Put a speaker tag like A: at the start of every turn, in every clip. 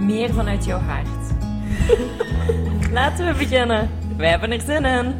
A: meer vanuit jouw hart. Laten we beginnen. Wij hebben er zin in.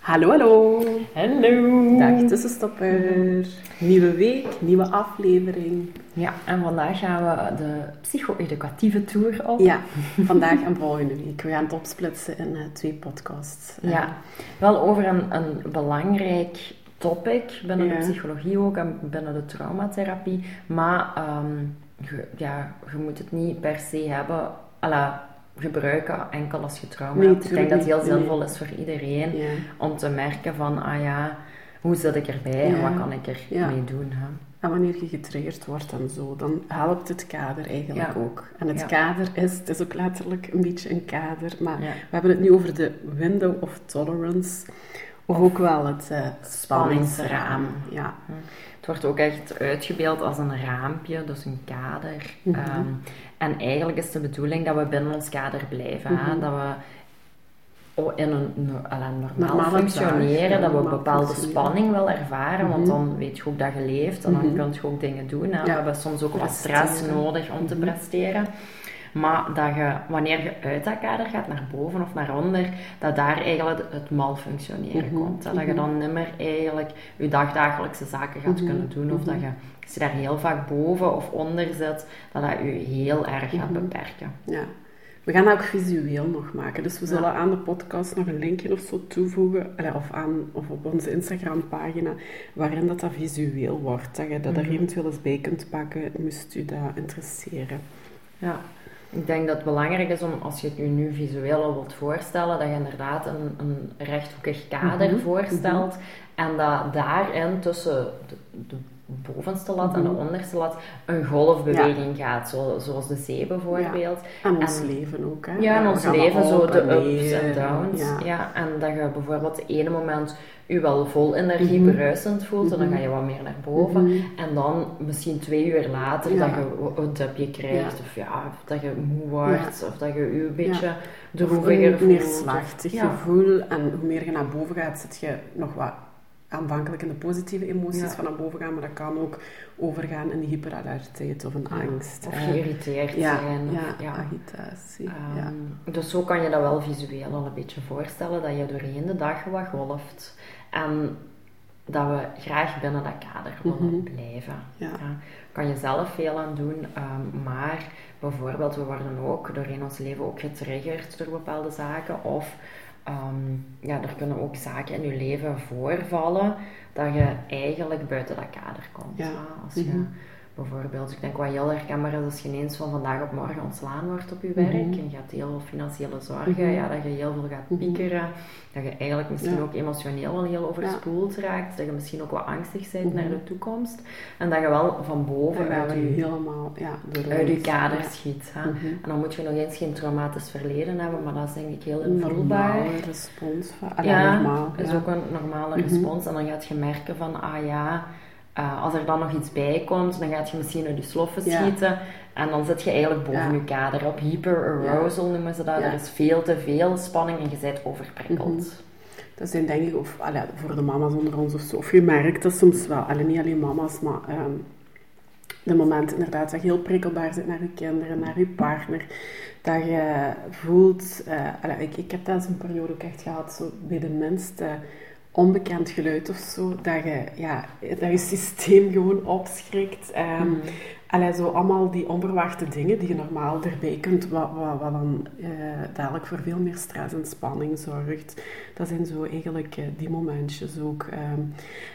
B: Hallo, hallo.
A: Hallo.
B: Dag tussenstopper. Nieuwe week, nieuwe aflevering.
A: Ja, en vandaag gaan we de psycho-educatieve tour op.
B: Ja, vandaag en volgende week. We gaan het opsplitsen in eh, twee podcasts. Eh,
A: Ja, wel over een, een belangrijk topic binnen
B: Ja.
A: de psychologie ook en binnen de traumatherapie. Maar ehm, je, ja, je moet het niet per se hebben, alla, gebruiken enkel als je trauma
B: Nee,
A: hebt. Ik denk dat het heel zinvol is voor iedereen
B: ja.
A: om te merken van, ah ja, hoe zit ik erbij en wat kan ik er
B: Ja.
A: mee doen. Hè?
B: En wanneer je getriggerd wordt en zo, dan helpt het kader eigenlijk
A: Ja.
B: ook. En het
A: Ja.
B: kader is, het is ook letterlijk een beetje een kader, maar
A: Ja.
B: we hebben het nu over de window of tolerance, of, ook wel het eh, spanningsraam. Ja.
A: Het wordt ook echt uitgebeeld als een raampje, dus een kader.
B: Mhm.
A: Ehm, en eigenlijk is de bedoeling dat we binnen ons kader blijven. hè?
B: Mhm.
A: Dat we in een, normaal functioneren,
B: dag,
A: dat we
B: normaal
A: bepaalde spanning wel ervaren, want
B: Mhm.
A: dan weet je ook dat je leeft en dan
B: Mhm.
A: kun je ook dingen doen. Hè? We hebben soms ook wat stress nodig om te presteren. Maar dat je, wanneer je uit dat kader gaat, naar boven of naar onder, dat daar eigenlijk het malfunctioneren
B: Mhm,
A: komt. Hè? Dat je
B: mhm.
A: dan niet meer eigenlijk je dagdagelijkse zaken gaat
B: Mhm,
A: kunnen doen. Of
B: mhm.
A: dat je, als je daar heel vaak boven of onder zit, dat dat je heel erg gaat
B: Mhm.
A: beperken.
B: ja. We gaan dat ook visueel nog maken. Dus we
A: Ja.
B: zullen aan de podcast nog een linkje of zo toevoegen. allee, Of, aan, of op onze Instagram-pagina, waarin dat, dat visueel wordt. Dat je dat er
A: Mhm.
B: eventueel eens bij kunt pakken, moest u dat interesseren.
A: Ja, ik denk dat het belangrijk is om, als je het je nu visueel al wilt voorstellen, dat je inderdaad een, een rechthoekig kader
B: Mhm,
A: voorstelt. En dat daarin tussen de, de bovenste lat en de
B: Mhm.
A: onderste lat een golfbeweging gaat. Zo, zoals de zee bijvoorbeeld.
B: En ons
A: En-
B: leven ook, hè?
A: Ja, in
B: we
A: ons leven zo de
B: en
A: ups en downs.
B: Ja.
A: Ja. en dat je bijvoorbeeld het ene moment je wel vol energie
B: Mhm.
A: bruisend voelt en dan
B: Mhm.
A: ga je wat meer naar boven.
B: Mhm.
A: En dan misschien twee uur later
B: Ja.
A: dat je een dipje krijgt
B: Ja.
A: of ja, of dat je moe wordt of dat je je een beetje droeviger
B: een
A: voelt.
B: neerslachtig
A: Ja.
B: gevoel. En hoe meer je naar boven gaat, zit je nog wat aanvankelijk in de positieve emoties
A: Ja.
B: van naar boven gaan, maar dat kan ook overgaan in hyperalertheid of een angst.
A: Of
B: hè.
A: geïrriteerd
B: ja,
A: zijn.
B: ja,
A: ja.
B: agitatie.
A: Ehm. Dus zo kan je dat wel visueel al een beetje voorstellen, dat je doorheen de dag wat golft. En dat we graag binnen dat kader willen
B: Mhm.
A: blijven.
B: Ja.
A: kan je zelf veel aan doen, ehm, maar bijvoorbeeld, we worden ook doorheen ons leven ook getriggerd door bepaalde zaken. Of ehm, ja, er kunnen ook zaken in je leven voorvallen dat je eigenlijk buiten dat kader komt.
B: Ja.
A: Als je
B: Mhm.
A: Bijvoorbeeld, ik denk wat heel herkenbaar als je ineens van vandaag op morgen ontslaan wordt op je werk
B: Mhm.
A: en je hebt heel veel financiële zorgen,
B: Mhm.
A: ja, dat je heel veel gaat
B: Mhm.
A: piekeren, dat je eigenlijk misschien
B: Ja.
A: ook emotioneel wel heel overspoeld raakt, dat je misschien ook wat angstig bent naar de toekomst en dat je wel van boven
B: En
A: uit
B: je helemaal ja,
A: uit je kader
B: ja.
A: schiet. Hè? En dan moet je nog eens geen traumatisch verleden hebben, maar dat is denk ik heel invoelbaar.
B: normale respons. Van, allee,
A: Ja,
B: normaal.
A: is
B: ja.
A: ook een normale respons. En dan gaat je merken van, ah ja, eh, als er dan nog iets bij komt, dan gaat je misschien uit je sloffen
B: Ja.
A: schieten. En dan zit je eigenlijk boven
B: Ja.
A: je kader op hyper-arousal noemen ze dat.
B: Ja.
A: Er is veel te veel spanning en je bent overprikkeld.
B: Mhm. Dat zijn denk ik, of allee, voor de mama's onder ons of zo, of je merkt dat soms wel, allee, niet alleen mama's, maar ehm, de momenten inderdaad dat je heel prikkelbaar zit naar je kinderen, naar je partner, dat je voelt, eh, allee, ik, ik heb dat een periode ook echt gehad, zo bij de minste onbekend geluid of zo, dat je, ja, dat je systeem gewoon opschrikt. Allee, zo allemaal die onverwachte dingen die je normaal erbij kunt, wat, wat, wat dan eh, dadelijk voor veel meer stress en spanning zorgt. Dat zijn zo eigenlijk eh, die momentjes ook. ehm.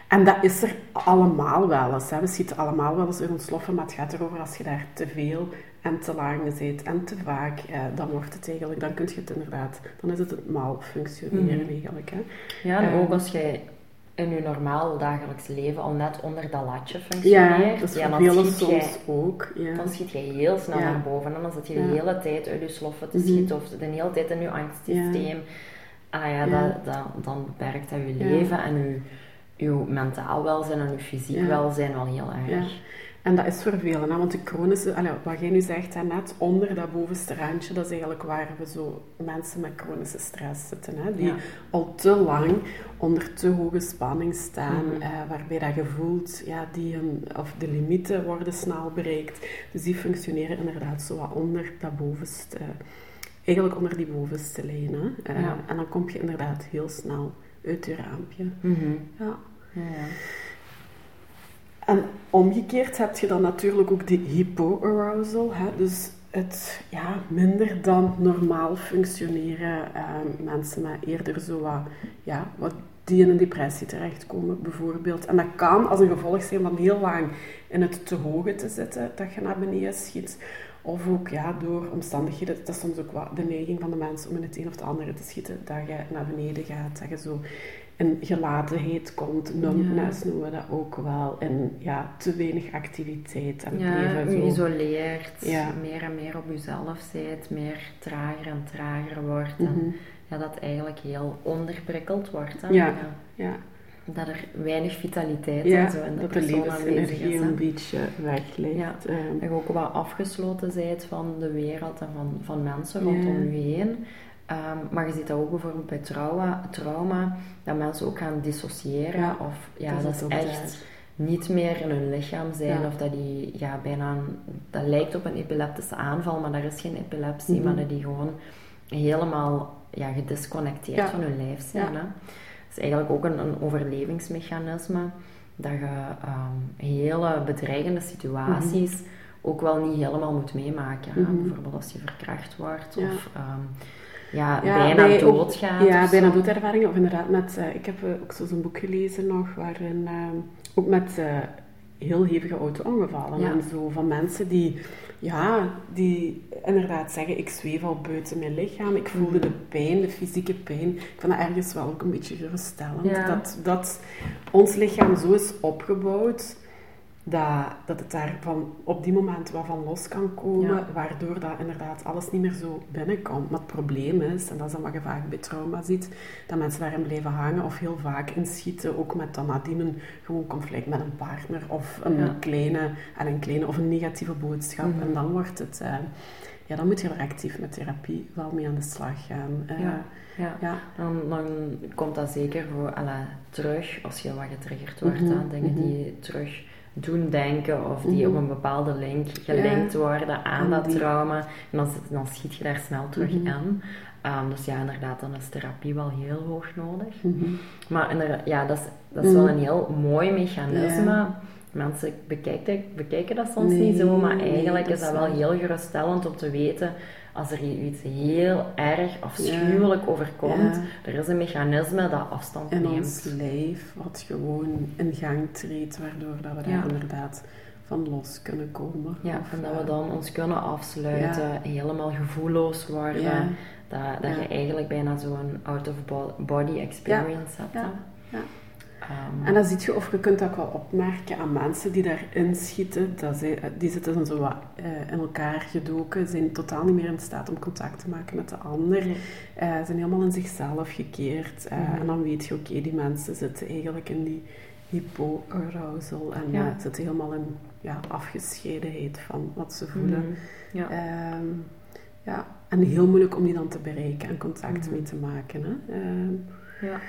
B: en dat is er allemaal wel eens. Hè. We schieten allemaal wel eens uit ons sloffen, maar het gaat erover als je daar te veel en te lang zit en te vaak, eh, dan wordt het eigenlijk, dan kun je het inderdaad, dan is het het mal functioneren
A: Mhm.
B: eigenlijk. Hè.
A: Ja, en
B: Eh,
A: ook als jij in je normaal dagelijks leven al net onder dat latje functioneert,
B: Ja, dat
A: ja, dan, schiet jij,
B: ook. Ja.
A: dan schiet je heel snel
B: Ja.
A: naar boven. En dan zit je de hele tijd uit je sloffen te
B: Mhm.
A: schieten of de hele tijd in je angstsysteem. Ah ja. Dat, dat, dan beperkt dat je leven en je, je mentaal welzijn en je fysiek welzijn wel heel erg.
B: En dat is voor velen, hè? want de chronische, allee, wat jij nu zegt net onder dat bovenste randje, dat is eigenlijk waar we zo mensen met chronische stress zitten, hè? die
A: Ja.
B: al te lang onder te hoge spanning staan,
A: Mhm.
B: eh, waarbij dat je voelt, ja, die of de limieten worden snel bereikt. Dus die functioneren inderdaad zo wat onder dat bovenste, eigenlijk onder die bovenste lijn. Hè? Eh,
A: Ja.
B: En dan kom je inderdaad heel snel uit je raampje.
A: Mhm.
B: Ja,
A: ja.
B: En omgekeerd heb je dan natuurlijk ook die hypoarousal, dus het ja, minder dan normaal functioneren. eh, mensen met eerder zo wat, ja, wat die in een depressie terechtkomen bijvoorbeeld. En dat kan als een gevolg zijn van heel lang in het te hoge te zitten, dat je naar beneden schiet. Of ook ja, door omstandigheden, dat is soms ook wat de neiging van de mensen om in het een of het andere te schieten, dat je naar beneden gaat, dat je zo in gelatenheid komt, numbness noemen we dat ook wel, en ja, te weinig activiteit en het
A: Ja,
B: leven
A: je
B: zo.
A: isoleert,
B: Ja.
A: meer en meer op jezelf bent, meer trager en trager wordt.
B: Mhm.
A: En ja, dat eigenlijk heel onderprikkeld wordt. Hè?
B: Ja. Ja,
A: Dat er weinig vitaliteit en zo in de
B: dat de
A: persoon aanwezig
B: levensenergie
A: is.
B: een beetje weg ligt.
A: Ja.
B: Ehm,
A: Dat je ook wat afgesloten bent van de wereld en van, van mensen rondom je heen. Ehm, maar je ziet dat ook bijvoorbeeld bij trauma, trauma dat mensen ook gaan dissociëren.
B: Ja,
A: of ja,
B: dat
A: dat, echt
B: daar.
A: niet meer in hun lichaam zijn.
B: Ja.
A: Of dat die ja, bijna, een- dat lijkt op een epileptische aanval, maar daar is geen epilepsie.
B: Mhm.
A: Maar dat die gewoon helemaal ja, gedisconnecteerd
B: Ja.
A: van hun lijf zijn. Hè. Dat is eigenlijk ook een, een overlevingsmechanisme. Dat je ehm, hele bedreigende situaties ook wel niet helemaal moet meemaken.
B: Mhm.
A: Bijvoorbeeld als je verkracht wordt of ehm, ja,
B: Ja,
A: bijna
B: bij
A: doodgaat.
B: Ja, bijna doodervaringen. Of inderdaad met... eh, ik heb eh, ook zo'n boek gelezen nog, waarin... ehm, ook met heel hevige auto-ongevallen
A: Ja.
B: en zo. Van mensen die... Ja, die inderdaad zeggen, ik zweef al buiten mijn lichaam. Ik voelde
A: Mhm.
B: de pijn, de fysieke pijn. Ik vind dat ergens wel ook een beetje geruststellend.
A: Ja.
B: Dat, dat ons lichaam zo is opgebouwd... Dat, dat het daar van, op die moment wat van los kan komen,
A: Ja.
B: waardoor dat inderdaad alles niet meer zo binnenkomt. Maar het probleem is, en dat is dan wat je vaak bij trauma ziet, dat mensen daarin blijven hangen of heel vaak inschieten, ook met dan nadien een gewoon conflict met een partner of een
A: Ja.
B: kleine, en een kleine of een negatieve boodschap.
A: Mhm.
B: En dan wordt het, eh, ja, dan moet je er actief met therapie wel mee aan de slag gaan. Eh,
A: Ja. Ja.
B: ja.
A: Dan, dan komt dat zeker voor terug als je wat getriggerd wordt
B: Mhm,
A: aan dingen
B: mhm.
A: die terug doen denken of die
B: Mhm.
A: op een bepaalde link gelinkt worden aan dat trauma. En dan, dan schiet je daar snel terug
B: Mhm.
A: in. Ehm, dus ja, inderdaad, dan is therapie wel heel hoog nodig.
B: Mhm.
A: Maar inderdaad, ja, dat is, dat is wel een heel mooi mechanisme.
B: Ja.
A: Mensen bekijken, bekijken dat soms
B: Nee,
A: niet zo, maar
B: nee,
A: eigenlijk
B: dat
A: is dat wel heel geruststellend om te weten als er iets heel erg afschuwelijk overkomt,
B: Ja.
A: er is een mechanisme dat afstand
B: in
A: neemt.
B: ons lijf, wat gewoon in gang treedt, waardoor dat we daar inderdaad van los kunnen komen.
A: Ja,
B: Of,
A: en dat we
B: eh,
A: dan ons kunnen afsluiten, helemaal gevoelloos worden. Dat, dat je eigenlijk bijna zo'n out-of-body experience hebt.
B: Ja.
A: Ehm,
B: En dan zie je, of je kunt dat ook wel opmerken aan mensen die daarin schieten, dat zij, die zitten zo wat eh, in elkaar gedoken, zijn totaal niet meer in staat om contact te maken met de ander,
A: Nee.
B: eh, zijn helemaal in zichzelf gekeerd. eh,
A: Mhm.
B: En dan weet je, oké, die mensen zitten eigenlijk in die hypo-arousal en
A: Ja.
B: eh, zitten helemaal in ja, afgescheidenheid van wat ze voelen.
A: mhm. Ja.
B: Ehm, ja, en heel moeilijk om die dan te bereiken en contact
A: Mhm.
B: mee te maken. Hè. Ehm,
A: ja.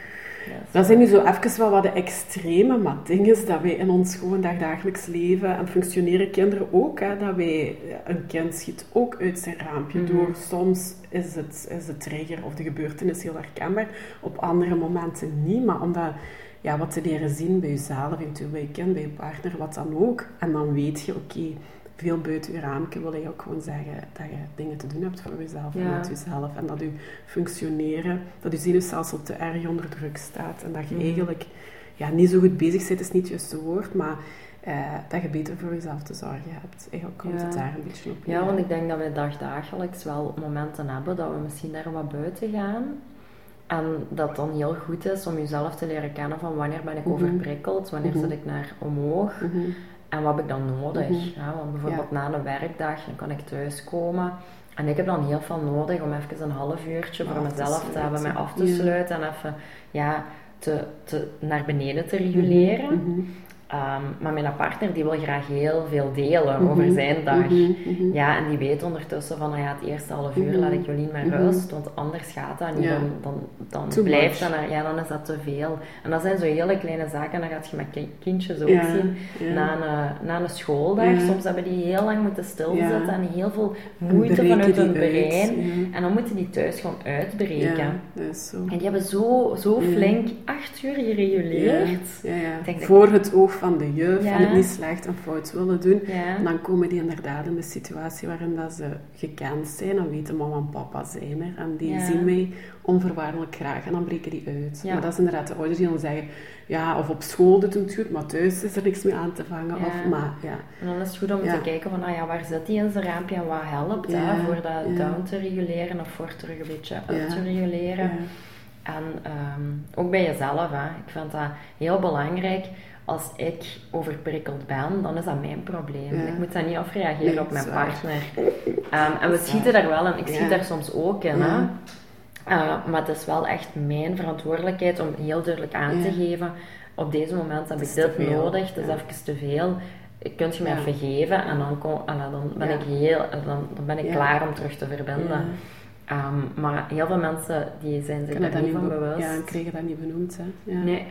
B: dat zijn nu zo even wel wat de extreme, maar het ding is dat wij in ons gewoon dagdagelijks leven en functioneren kinderen ook, hè, dat wij, een kind schiet ook uit zijn raampje
A: Mhm.
B: door. Soms is, het, is de trigger of de gebeurtenis heel herkenbaar, op andere momenten niet, maar omdat ja, wat te leren zien bij jezelf, eventueel bij je kind, bij je partner, wat dan ook. En dan weet je, oké, veel buiten je raampje wil je ook gewoon zeggen dat je dingen te doen hebt voor jezelf en met jezelf. En dat je functioneren, dat je zenuwstelsel te erg onder druk staat. En dat je
A: Mhm.
B: eigenlijk ja, niet zo goed bezig bent, is niet het juiste woord, maar eh, dat je beter voor jezelf te zorgen hebt. Eigenlijk komt
A: Ja.
B: het daar een beetje op
A: Ja, want ik denk dat we dagdagelijks wel momenten hebben dat we misschien daar wat buiten gaan. En dat dan heel goed is om jezelf te leren kennen van wanneer ben ik
B: Mhm.
A: overprikkeld, wanneer
B: Mhm.
A: zit ik naar omhoog
B: Mhm.
A: En wat heb ik dan nodig.
B: Mhm.
A: Ja, want bijvoorbeeld na een werkdag dan kan ik thuiskomen en ik heb dan heel veel nodig om even een half uurtje voor
B: Af
A: mezelf te hebben, mij af te sluiten en even ja, te, te, naar beneden te reguleren.
B: Mhm.
A: Ehm, maar mijn partner die wil graag heel veel delen
B: Mhm.
A: over zijn dag.
B: Mhm. Mhm.
A: Ja, en die weet ondertussen van, nou ja, het eerste half uur
B: Mhm.
A: laat ik Jolien
B: Mhm.
A: rust, want anders gaat dat niet.
B: Ja.
A: Dan, dan, dan
B: Too
A: blijft dat, ja, dan is dat te veel. En dat zijn zo hele kleine zaken, dan gaat je met ki- kindjes ook
B: Ja,
A: zien.
B: ja.
A: Na, een, na een schooldag, soms hebben die heel lang moeten stilzitten en heel veel moeite vanuit hun brein. En dan moeten die thuis gewoon uitbreken.
B: Zo.
A: En die hebben zo, zo flink acht uur gereguleerd.
B: Voor het oog van de juf
A: Ja.
B: en het niet slecht en fout willen doen.
A: Ja.
B: Dan komen die inderdaad in de situatie waarin dat ze gekend zijn en weten mama en papa zijn er. En die
A: Ja.
B: zien mij onvoorwaardelijk graag en dan breken die uit. Maar dat is inderdaad de ouders die dan zeggen, ja, of op school doet het goed, maar thuis is er niks mee aan te vangen. Of, maar, ja.
A: En dan is het goed om te kijken van, ah ja, waar zit die in zijn raampje en wat helpt hè, voor dat down te reguleren of voor terug een beetje
B: Ja.
A: te reguleren. En ehm, ook bij jezelf, hè. ik vind dat heel belangrijk. Als ik overprikkeld ben, dan is dat mijn probleem.
B: Ja.
A: Ik moet dat niet afreageren
B: Nee,
A: op mijn partner. Ehm, en we schieten daar wel in. Ik schiet daar soms ook in. Hè. Uh, maar het is wel echt mijn verantwoordelijkheid om heel duidelijk aan te geven: op deze moment heb ik dit nodig, het is even te veel. Kunt je me
B: Ja.
A: even geven? En dan, kom, en dan ben
B: Ja.
A: ik, heel, dan, dan ben ik
B: Ja.
A: klaar om terug te verbinden. Um, maar heel veel mensen die zijn zich daar
B: niet
A: van
B: be-
A: bewust.
B: Ja, en kregen dat niet benoemd. Hè. Ja.
A: Nee.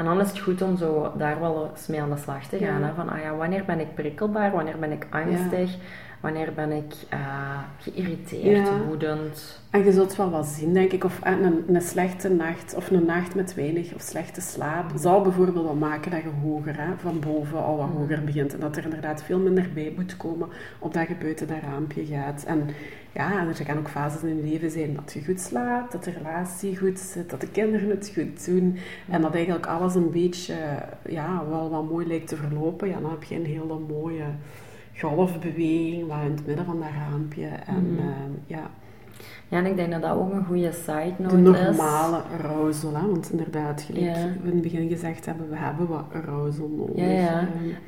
A: En dan is het goed om zo daar wel eens mee aan de slag te gaan.
B: Ja.
A: Hè? Van, ah ja, wanneer ben ik prikkelbaar? Wanneer ben ik angstig? Wanneer ben ik eh, geïrriteerd,
B: Ja.
A: woedend?
B: En je zult wel wat zien, denk ik. Of eh, een, een slechte nacht, of een nacht met weinig of slechte slaap, zal bijvoorbeeld wel maken dat je hoger, hè, van boven al wat
A: Mhm.
B: hoger begint. En dat er inderdaad veel minder bij moet komen, opdat je buiten dat raampje gaat. En ja, er gaan ook fases in je leven zijn dat je goed slaapt, dat de relatie goed zit, dat de kinderen het goed doen. En dat eigenlijk alles een beetje, ja, wel wat mooi lijkt te verlopen. Ja, dan heb je een hele mooie golfbeweging, wat in het midden van dat raampje. En
A: Mhm.
B: ehm, ja,
A: Ja, en ik denk dat dat ook een goede side
B: de
A: note is.
B: normale arousal, hè? want inderdaad, gelijk
A: Ja.
B: we in het begin gezegd hebben, we hebben wat arousal nodig.
A: Ja, ja.
B: Ehm,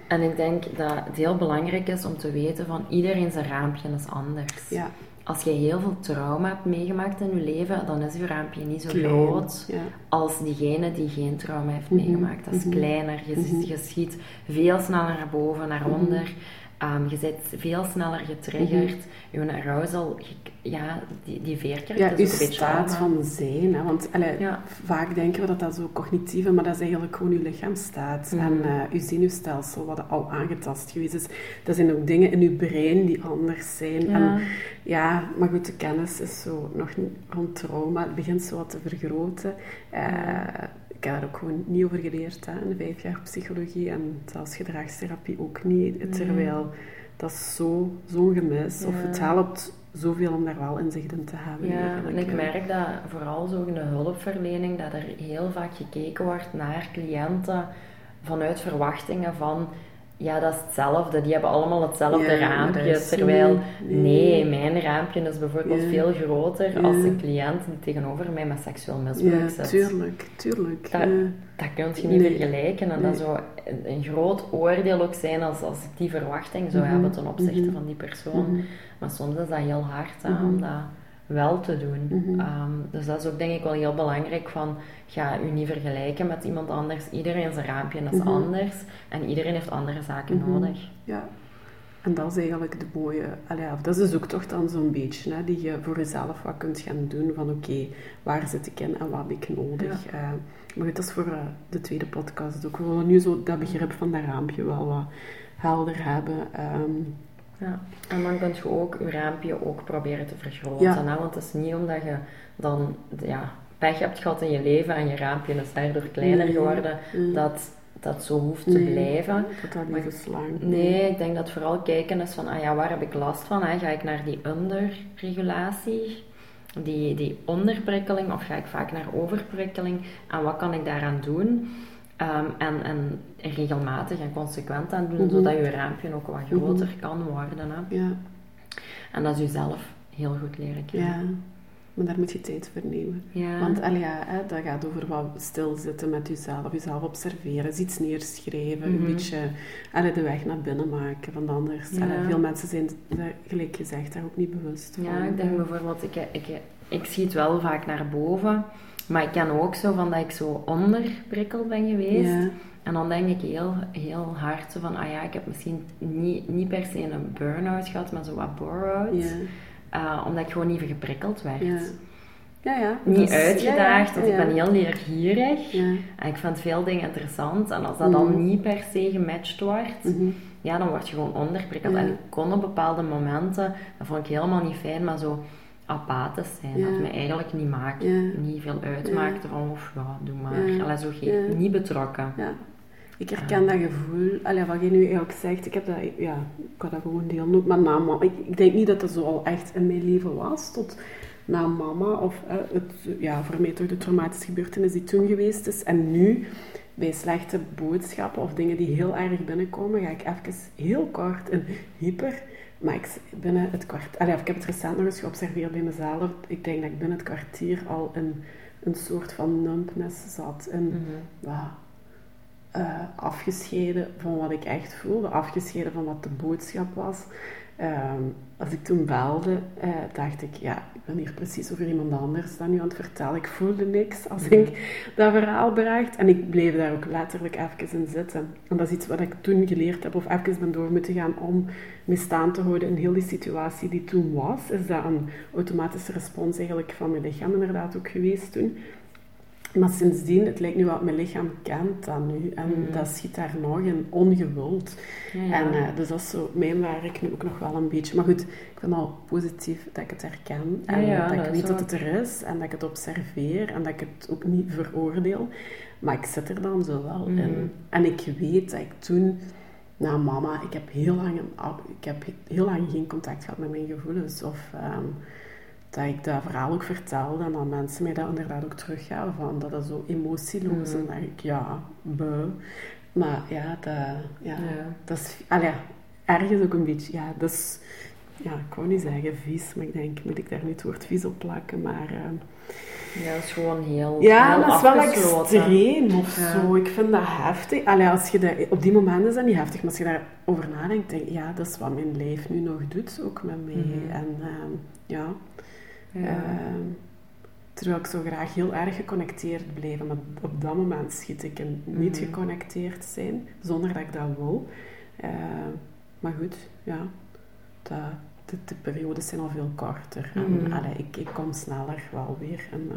A: En ik denk dat het heel belangrijk is om te weten van iedereen zijn raampje is anders.
B: ja,
A: Als je heel veel trauma hebt meegemaakt in je leven, dan is je raampje niet zo
B: klein.
A: groot
B: Ja.
A: als diegene die geen trauma heeft
B: Mhm,
A: meegemaakt. Dat is
B: mhm.
A: kleiner. Je,
B: Mhm.
A: je schiet veel sneller naar boven, naar onder. Ehm, je bent veel sneller getriggerd. Je arousal, je- ja, die, die veerkracht
B: Ja,
A: is ook een beetje
B: staat
A: allemaal-
B: van zijn. Hè? Want allee,
A: Ja.
B: vaak denken we dat dat zo cognitief is, maar dat is eigenlijk gewoon je lichaamsstaat.
A: Mhm.
B: En eh je zenuwstelsel, wat al aangetast geweest is. Dat zijn ook dingen in je brein die anders zijn.
A: Ja.
B: En, ja, maar goed, de kennis is zo nog niet rond trauma. Het begint zo wat te vergroten. Eh, Ik heb daar ook gewoon niet over geleerd hè, vijf jaar psychologie en zelfs gedragstherapie ook niet. Terwijl dat is zo- zo'n gemis. Of het helpt zoveel om daar wel inzicht in te hebben.
A: Ja, en ik merk dat vooral zo in de hulpverlening, dat er heel vaak gekeken wordt naar cliënten vanuit verwachtingen van, ja, dat is hetzelfde, die hebben allemaal hetzelfde
B: Ja,
A: raampje. Terwijl, nee, mijn raampje is bijvoorbeeld
B: Ja.
A: veel groter
B: Ja.
A: als een cliënt die tegenover mij met seksueel misbruik
B: Ja,
A: zit.
B: tuurlijk, tuurlijk.
A: Dat, dat kun je niet
B: Nee.
A: vergelijken. En dat zou een, groot oordeel ook zijn als, als ik die verwachting zou
B: Mhm.
A: hebben ten opzichte
B: Mhm.
A: van die persoon.
B: Mhm.
A: Maar soms is dat heel hard hè,
B: Mhm.
A: Wel te doen.
B: Mhm.
A: Ehm, dus dat is ook denk ik wel heel belangrijk van ga u niet vergelijken met iemand anders. Iedereen zijn raampje is
B: Mhm.
A: anders en iedereen heeft andere zaken
B: Mhm.
A: nodig.
B: Ja. En dat is eigenlijk de mooie... Allee, dat is dus ook toch dan zo'n beetje, hè, die je voor jezelf wat kunt gaan doen van oké, waar zit ik in en wat heb ik nodig? Eh, maar goed, dat is voor eh, de tweede podcast ook. We willen nu zo dat begrip van dat raampje wel wat helder hebben. Ehm,
A: Ja. En dan kun je ook je raampje ook proberen te vergroten.
B: Ja.
A: Hè? Want het is niet omdat je dan ja, pech hebt gehad in je leven en je raampje is daardoor kleiner
B: Nee.
A: geworden,
B: Mm.
A: dat dat zo hoeft te blijven.
B: Dat dat niet.
A: Nee, ik denk dat vooral kijken is van, ah ja, waar heb ik last van? Hè? Ga ik naar die onderregulatie, die, die onderprikkeling, of ga ik vaak naar overprikkeling? En wat kan ik daaraan doen? Ehm, en, en regelmatig en consequent aan doen,
B: Mhm.
A: zodat je raampje ook wat groter
B: Mhm.
A: kan worden. Hè?
B: Ja,
A: En dat is jezelf heel goed leren kennen.
B: ja. Maar daar moet je tijd voor nemen.
A: Ja.
B: Want ja, hè, dat gaat over wat stilzitten met jezelf, jezelf observeren, iets neerschrijven,
A: Mhm.
B: een beetje allee, de weg naar binnen maken. Want anders,
A: Ja.
B: allee, veel mensen zijn, daar, gelijk gezegd, daar ook niet bewust van.
A: Ja, ik denk bijvoorbeeld, ik, ik, ik zie het wel vaak naar boven, maar ik ken ook zo van dat ik zo onderprikkeld ben geweest.
B: Ja.
A: En dan denk ik heel, heel hard zo van, ah ja, ik heb misschien niet, niet per se een burn-out gehad, maar zo wat bore-out.
B: Ja.
A: Eh, omdat ik gewoon niet geprikkeld werd.
B: Ja. Ja, ja.
A: Niet uitgedaagd, want
B: ja,
A: ik ben heel leergierig.
B: Ja.
A: En ik vind veel dingen interessant. En als dat dan
B: Mhm.
A: niet per se gematcht wordt,
B: Mhm.
A: ja, dan word je gewoon onderprikkeld. En ik kon op bepaalde momenten, dat vond ik helemaal niet fijn, maar zo apathisch zijn.
B: Ja.
A: Dat me eigenlijk niet, maakt,
B: Ja.
A: niet veel uitmaakte van, of ja, doe maar.
B: Ja.
A: Allee, zo geen,
B: Ja.
A: niet betrokken.
B: Ja. Ik herken dat gevoel, allee, wat je nu ook zegt, ik heb dat, ja, ik kan dat gewoon delen ook met na mama. Ik, ik denk niet dat dat zo al echt in mijn leven was, tot na mama, of eh, het, ja, voor mij toch de traumatische gebeurtenis die toen geweest is. En nu, bij slechte boodschappen of dingen die heel erg binnenkomen, ga ik even heel kort in hyper, maar ik, binnen het kwart, allee, ik heb het recent nog eens geobserveerd bij mezelf, ik denk dat ik binnen het kwartier al in een soort van numbness zat, in,
A: Mhm.
B: eh, afgescheiden van wat ik echt voelde, afgescheiden van wat de boodschap was. Ehm, als ik toen belde, eh, dacht ik, ja, ik ben hier precies over iemand anders dan nu aan het vertellen. Ik voelde niks als
A: Mhm.
B: ik dat verhaal bracht. En ik bleef daar ook letterlijk even in zitten. En dat is iets wat ik toen geleerd heb, of even ben door moeten gaan om me staan te houden in heel die situatie die toen was. Is dat een automatische respons eigenlijk van mijn lichaam inderdaad ook geweest toen. Maar sindsdien, het lijkt nu wat mijn lichaam kent dan nu. En
A: Mhm.
B: dat schiet daar nog in, ongewild.
A: Ja, ja.
B: En eh, dus dat is zo mijn werk nu ook nog wel een beetje. Maar goed, ik ben al positief dat ik het herken. En
A: Ja,
B: dat
A: dat
B: ik weet dat het er is. En dat ik het observeer. En dat ik het ook niet veroordeel. Maar ik zit er dan zo wel
A: Mhm.
B: in. En ik weet dat ik toen... Na mama, ik heb heel lang, een- ik heb heel lang geen contact gehad met mijn gevoelens. Of ehm, dat ik dat verhaal ook vertelde en dat mensen mij dat inderdaad ook teruggaven van dat dat zo emotieloos. En dan dacht ik, ja, beu. Maar ja, dat, ja,
A: Ja.
B: dat is... Ja, ergens ook een beetje... Ja, dat is... Ja, ik wou niet zeggen vies, maar ik denk, moet ik daar niet het woord vies op plakken, maar... ehm,
A: Ja, dat is gewoon heel,
B: ja,
A: heel
B: dat is wel extreem of
A: Ja.
B: zo. Ik vind dat heftig. Allee, als je dat, op die momenten is dat niet heftig, maar als je daarover nadenkt, denk je, ja, dat is wat mijn lijf nu nog doet, ook met mij.
A: Mhm.
B: En ehm, ja, Ehm, terwijl ik zo graag heel erg geconnecteerd blijven, maar op dat moment schiet ik in niet
A: Mhm.
B: geconnecteerd zijn, zonder dat ik dat wil. Ehm, maar goed, ja, dat, de, de periodes zijn al veel korter. En
A: Mhm.
B: allee, ik, ik kom sneller wel weer in eh,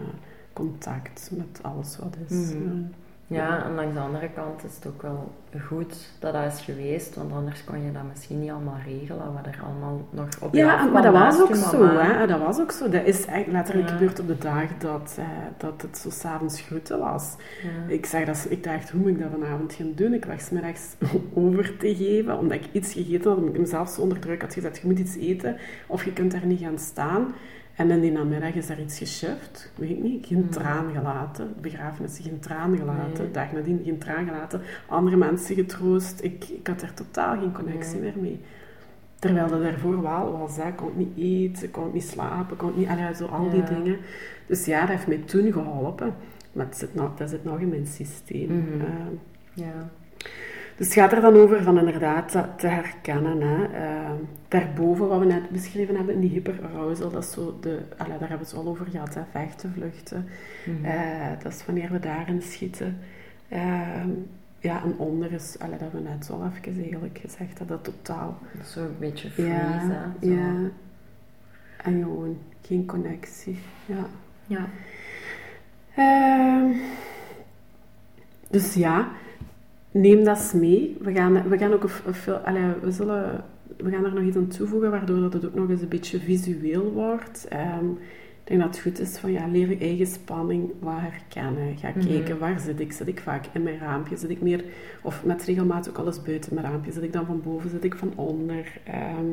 B: contact met alles wat is.
A: Mhm. Ja, en langs de andere kant is het ook wel goed dat dat is geweest, want anders kon je dat misschien niet allemaal regelen, wat er allemaal nog op je
B: Ja, maar dat was ook zo. Hè? Dat was ook zo. Dat is eigenlijk letterlijk
A: Ja.
B: gebeurd op de dag dat, eh, dat het zo s'avonds groeten was.
A: Ja.
B: Ik, zag dat, ik dacht, hoe moet ik dat vanavond gaan doen? Ik was middags over te geven, omdat ik iets gegeten had, omdat ik mezelf zo onder druk had gezet. Je moet iets eten, of je kunt daar niet gaan staan. En in die namiddag is daar iets geschift. Weet ik niet. Geen
A: Hmm.
B: traan gelaten. Begrafenis, geen traan gelaten.
A: Nee.
B: Dag nadien, geen traan gelaten. Andere mensen getroost. Ik, ik had er totaal geen connectie
A: Nee.
B: meer mee. Terwijl dat daarvoor wel was. hè. Ik kon niet eten, ik kon niet slapen, ik kon niet... Allee, zo al die dingen. Dus ja, dat heeft mij toen geholpen. Maar het zit nog, dat zit nog in mijn systeem.
A: Mhm.
B: Eh,
A: Ja.
B: Dus het gaat er dan over van inderdaad dat te herkennen. Hè. Eh, daarboven, wat we net beschreven hebben in die hyperarousal, dat is zo de... Allee, daar hebben we het al over gehad, hè. vechten, vluchten.
A: Mhm.
B: Eh, dat is wanneer we daarin schieten. Ehm, ja, en onder is, allee, dat hebben we net zo even eigenlijk gezegd, dat dat totaal...
A: Zo een beetje freeze,
B: Ja,
A: hè. Zo.
B: ja. En gewoon geen connectie. Ja.
A: Ja.
B: Ehm, dus ja, neem dat mee. We gaan, we gaan ook een, veel, we, zullen, we gaan er nog iets aan toevoegen, waardoor dat het ook nog eens een beetje visueel wordt. Ehm, ik denk dat het goed is van ja, leer je eigen spanning wat herkennen. Ga kijken, waar zit ik? Zit ik vaak in mijn raampje? Zit ik meer, of met regelmaat ook alles buiten mijn raampje? Zit ik dan van boven? Zit ik van onder? Ehm,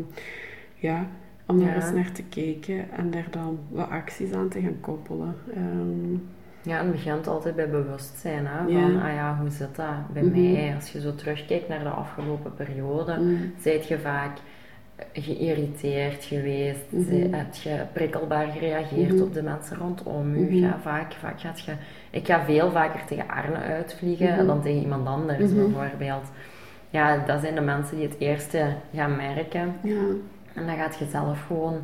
B: ja, om daar
A: Ja.
B: eens naar te kijken en daar dan wat acties aan te gaan koppelen. Ehm,
A: Ja, en het begint altijd bij bewustzijn. Hè?
B: Ja.
A: Van, ah ja, hoe zit dat bij
B: Mhm.
A: mij? Als je zo terugkijkt naar de afgelopen periode,
B: mm,
A: zijt je vaak geïrriteerd geweest?
B: Mhm.
A: Heb je prikkelbaar gereageerd
B: Mhm.
A: op de mensen rondom u?
B: Mhm.
A: Ja, vaak, vaak gaat je... Ik ga veel vaker tegen Arne uitvliegen dan tegen iemand anders bijvoorbeeld. Ja, dat zijn de mensen die het eerste gaan merken.
B: Ja.
A: En dan gaat je zelf gewoon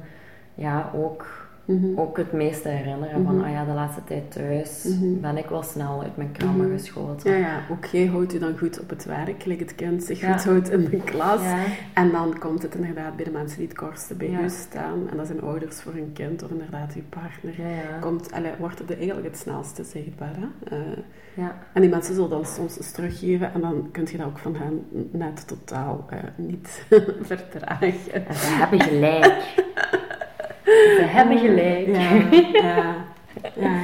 A: ja, ook,
B: Mhm.
A: ook het meeste herinneren
B: Mhm.
A: van, ah ja, de laatste tijd thuis
B: Mhm.
A: ben ik wel snel uit mijn krammen
B: Mhm.
A: geschoten.
B: Ja, ja, ook jij houdt je dan goed op het werk, gelijk het kind zich
A: Ja.
B: goed houdt in de klas.
A: Ja.
B: En dan komt het inderdaad bij de mensen die het kortste bij
A: Ja.
B: u staan. En dat zijn ouders voor hun kind of inderdaad uw partner. Komt, allee, wordt het eigenlijk het snelste zichtbaar. Hè? Eh,
A: ja.
B: en die mensen zullen dan soms eens teruggeven en dan kun je dat ook van hen net totaal eh, niet vertragen.
A: En ze hebben gelijk. Ze hebben gelijk.
B: Ja, ja, ja.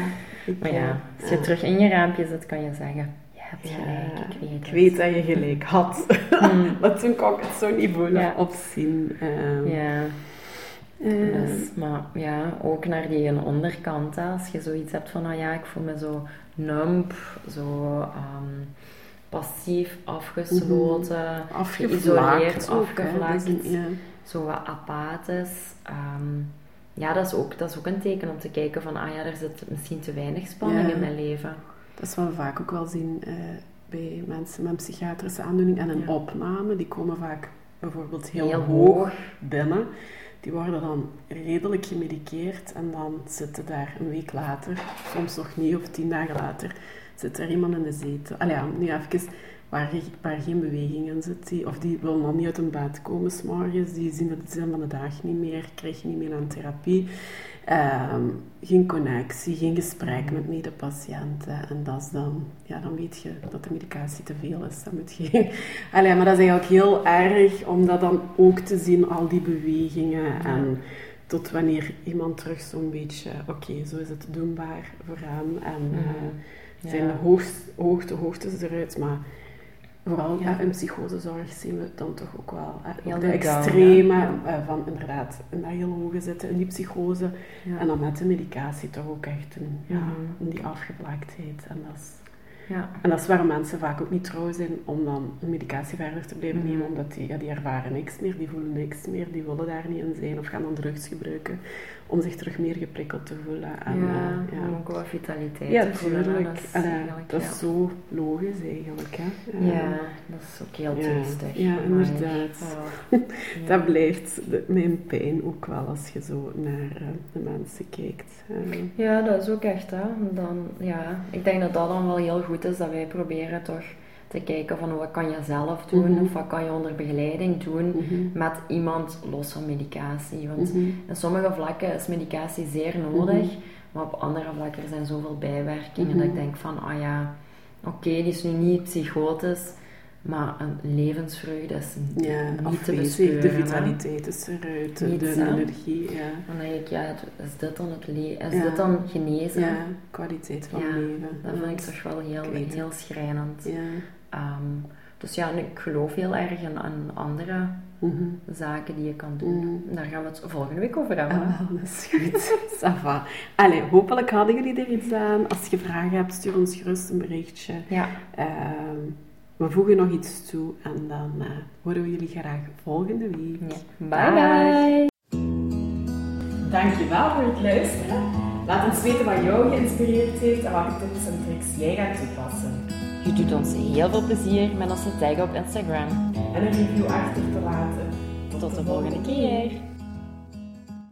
B: Ik,
A: Maar ja, als je
B: ja.
A: terug in je raampje zit, kan je zeggen, je hebt
B: Ja,
A: gelijk, ik weet
B: ik weet dat je gelijk had.
A: Hmm.
B: maar toen kon ik het zo niet voelen
A: Ja.
B: of zien. Ehm,
A: Ja,
B: eh,
A: dus, maar ja, ook naar die onderkant, hè, als je zoiets hebt van, ah ja, ik voel me zo numb, zo ehm, passief, afgesloten, geïsoleerd,
B: ook, hè.
A: afgevlakt.
B: Ja.
A: zo wat apathisch. Ehm, ja, dat is, ook, dat is ook een teken om te kijken van, ah ja, er zit misschien te weinig spanning
B: Ja.
A: in mijn leven.
B: Dat is wat we vaak ook wel zien eh, bij mensen met een psychiatrische aandoening en een
A: Ja.
B: opname. Die komen vaak bijvoorbeeld heel,
A: Heel
B: hoog,
A: hoog.
B: binnen. Die worden dan redelijk gemediceerd en dan zitten daar een week later, soms nog niet of tien dagen later, zit er iemand in de zetel. Allee, ja, nu even waar, waar geen beweging in zit. Die, of die wil nog niet uit een bed komen s'morgens. Die zien het zin van de dag niet meer, krijgen niet meer aan therapie. Ehm, geen connectie, geen gesprek met medepatiënten. En dat is dan, ja, dan weet je dat de medicatie te veel is. Dan moet je, Allee, maar dat is eigenlijk heel erg om dat dan ook te zien, al die bewegingen. En tot wanneer iemand terug zo'n beetje, oké, zo is het doenbaar voor hem. En
A: Mhm.
B: eh, zijn de hoogst, hoogte, hoogtes eruit. Maar vooral
A: Ja.
B: in psychosezorg zien we dan toch ook wel
A: Heel
B: ook de extreme eh, van inderdaad in dat heel hoge zitten, in die psychose.
A: Ja.
B: En dan met de medicatie toch ook echt een, ja,
A: Mhm.
B: in die afgevlaaktheid. En dat, is,
A: Ja.
B: en dat is waarom mensen vaak ook niet trouw zijn om dan medicatie verder te blijven
A: Mhm.
B: nemen, omdat die, ja, die ervaren niks meer, die voelen niks meer, die willen daar niet in zijn of gaan dan drugs gebruiken om zich terug meer geprikkeld te voelen. En,
A: ja,
B: eh, ja.
A: ook wel vitaliteit
B: Ja,
A: te voelen. hè.
B: natuurlijk.
A: Dat is,
B: Allee,
A: eigenlijk,
B: dat
A: ja.
B: is zo logisch eigenlijk. Hè?
A: Ja, dat is ook heel triestig.
B: ja, inderdaad.
A: oh.
B: Dat blijft de- mijn pijn ook wel als je zo naar eh, de mensen kijkt. Eh,
A: Ja, dat is ook echt, hè. Dan, ja, ik denk dat dat dan wel heel goed is, dat wij proberen toch te kijken van wat kan je zelf doen,
B: Mhm.
A: of wat kan je onder begeleiding doen
B: mhm,
A: met iemand los van medicatie. Want
B: mhm.
A: in sommige vlakken is medicatie zeer nodig, maar op andere vlakken zijn zoveel bijwerkingen dat ik
B: Mhm.
A: denk van, ah ja, oké, die is nu niet psychotisch, maar een levensvreugde is
B: Ja,
A: niet te
B: afwezig,
A: bespeuren.
B: de vitaliteit is eruit, de,
A: Niets,
B: de
A: hè?
B: energie, ja.
A: Dan denk ik, ja, is dit dan het leven? Is
B: Ja.
A: dit dan genezen?
B: ja, kwaliteit van
A: Ja,
B: leven.
A: Dat vind ik toch wel heel, heel schrijnend.
B: Ja.
A: Ehm, dus ja, ik geloof heel erg in, aan andere
B: mhm.
A: zaken die je kan doen.
B: Mhm.
A: Daar gaan we het volgende week over hebben.
B: Ah, wel, dat is goed. Ça va. Allee, hopelijk hadden jullie er iets aan. Als je vragen hebt, stuur ons gerust een berichtje.
A: Ja,
B: Ehm, we voegen nog iets toe en dan eh, horen we jullie graag volgende week.
A: ja. Bye bye!
B: Dankjewel voor het luisteren. Laat ons weten wat jou geïnspireerd heeft en welke tips en tricks jij gaat toepassen.
A: Je doet ons heel veel plezier met ons te taggen op Instagram.
B: En een review achter te laten.
A: Tot de volgende keer!